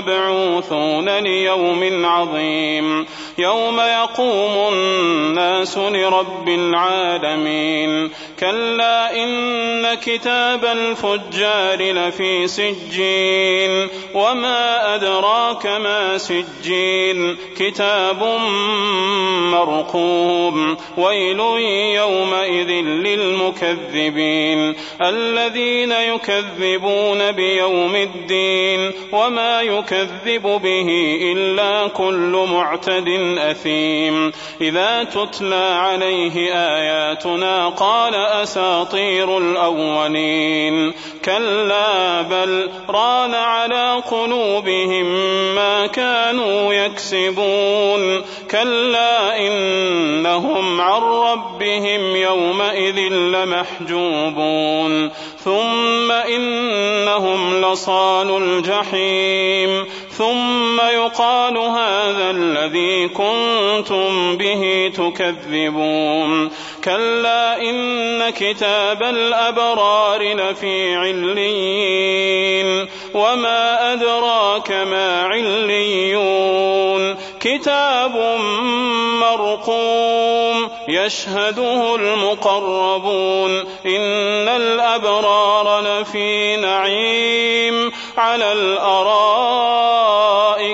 مبعوثون ليوم عظيم. يوم يقوم الناس لرب العالمين. كلا إن كتاب الفجار لفي سجين. وما أدراك ما سجين. كتاب مرقوم. ويل يومئذ للمكذبين. الذين يكذبون بيوم الدين. وما يكذب به إلا كل معتد أثيم. إذا تتلى عليه آياتنا قال أساطير الأولين. كلا بل ران على قلوبهم ما كانوا يكسبون. كلا إنهم عن ربهم يومئذ لمحجوبون. ثم إنهم لصال الجحيم. ثم يقال هذا الذي كنتم به تكذبون. كلا إن كتاب الأبرار لفي عليين وما أدراك ما عليون. كتاب مرقوم يشهده المقربون. إن الأبرار لفي نعيم.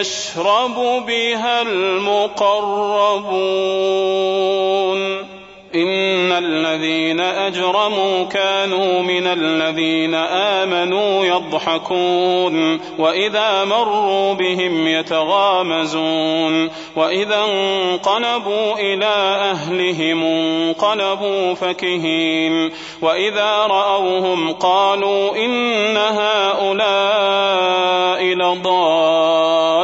يشرب بها المقربون. إن الذين أجرموا كانوا من الذين آمنوا يضحكون. وإذا مروا بهم يتغامزون. وإذا انقلبوا إلى أهلهم انقلبوا فكهين. وإذا رأوهم قالوا إن هؤلاء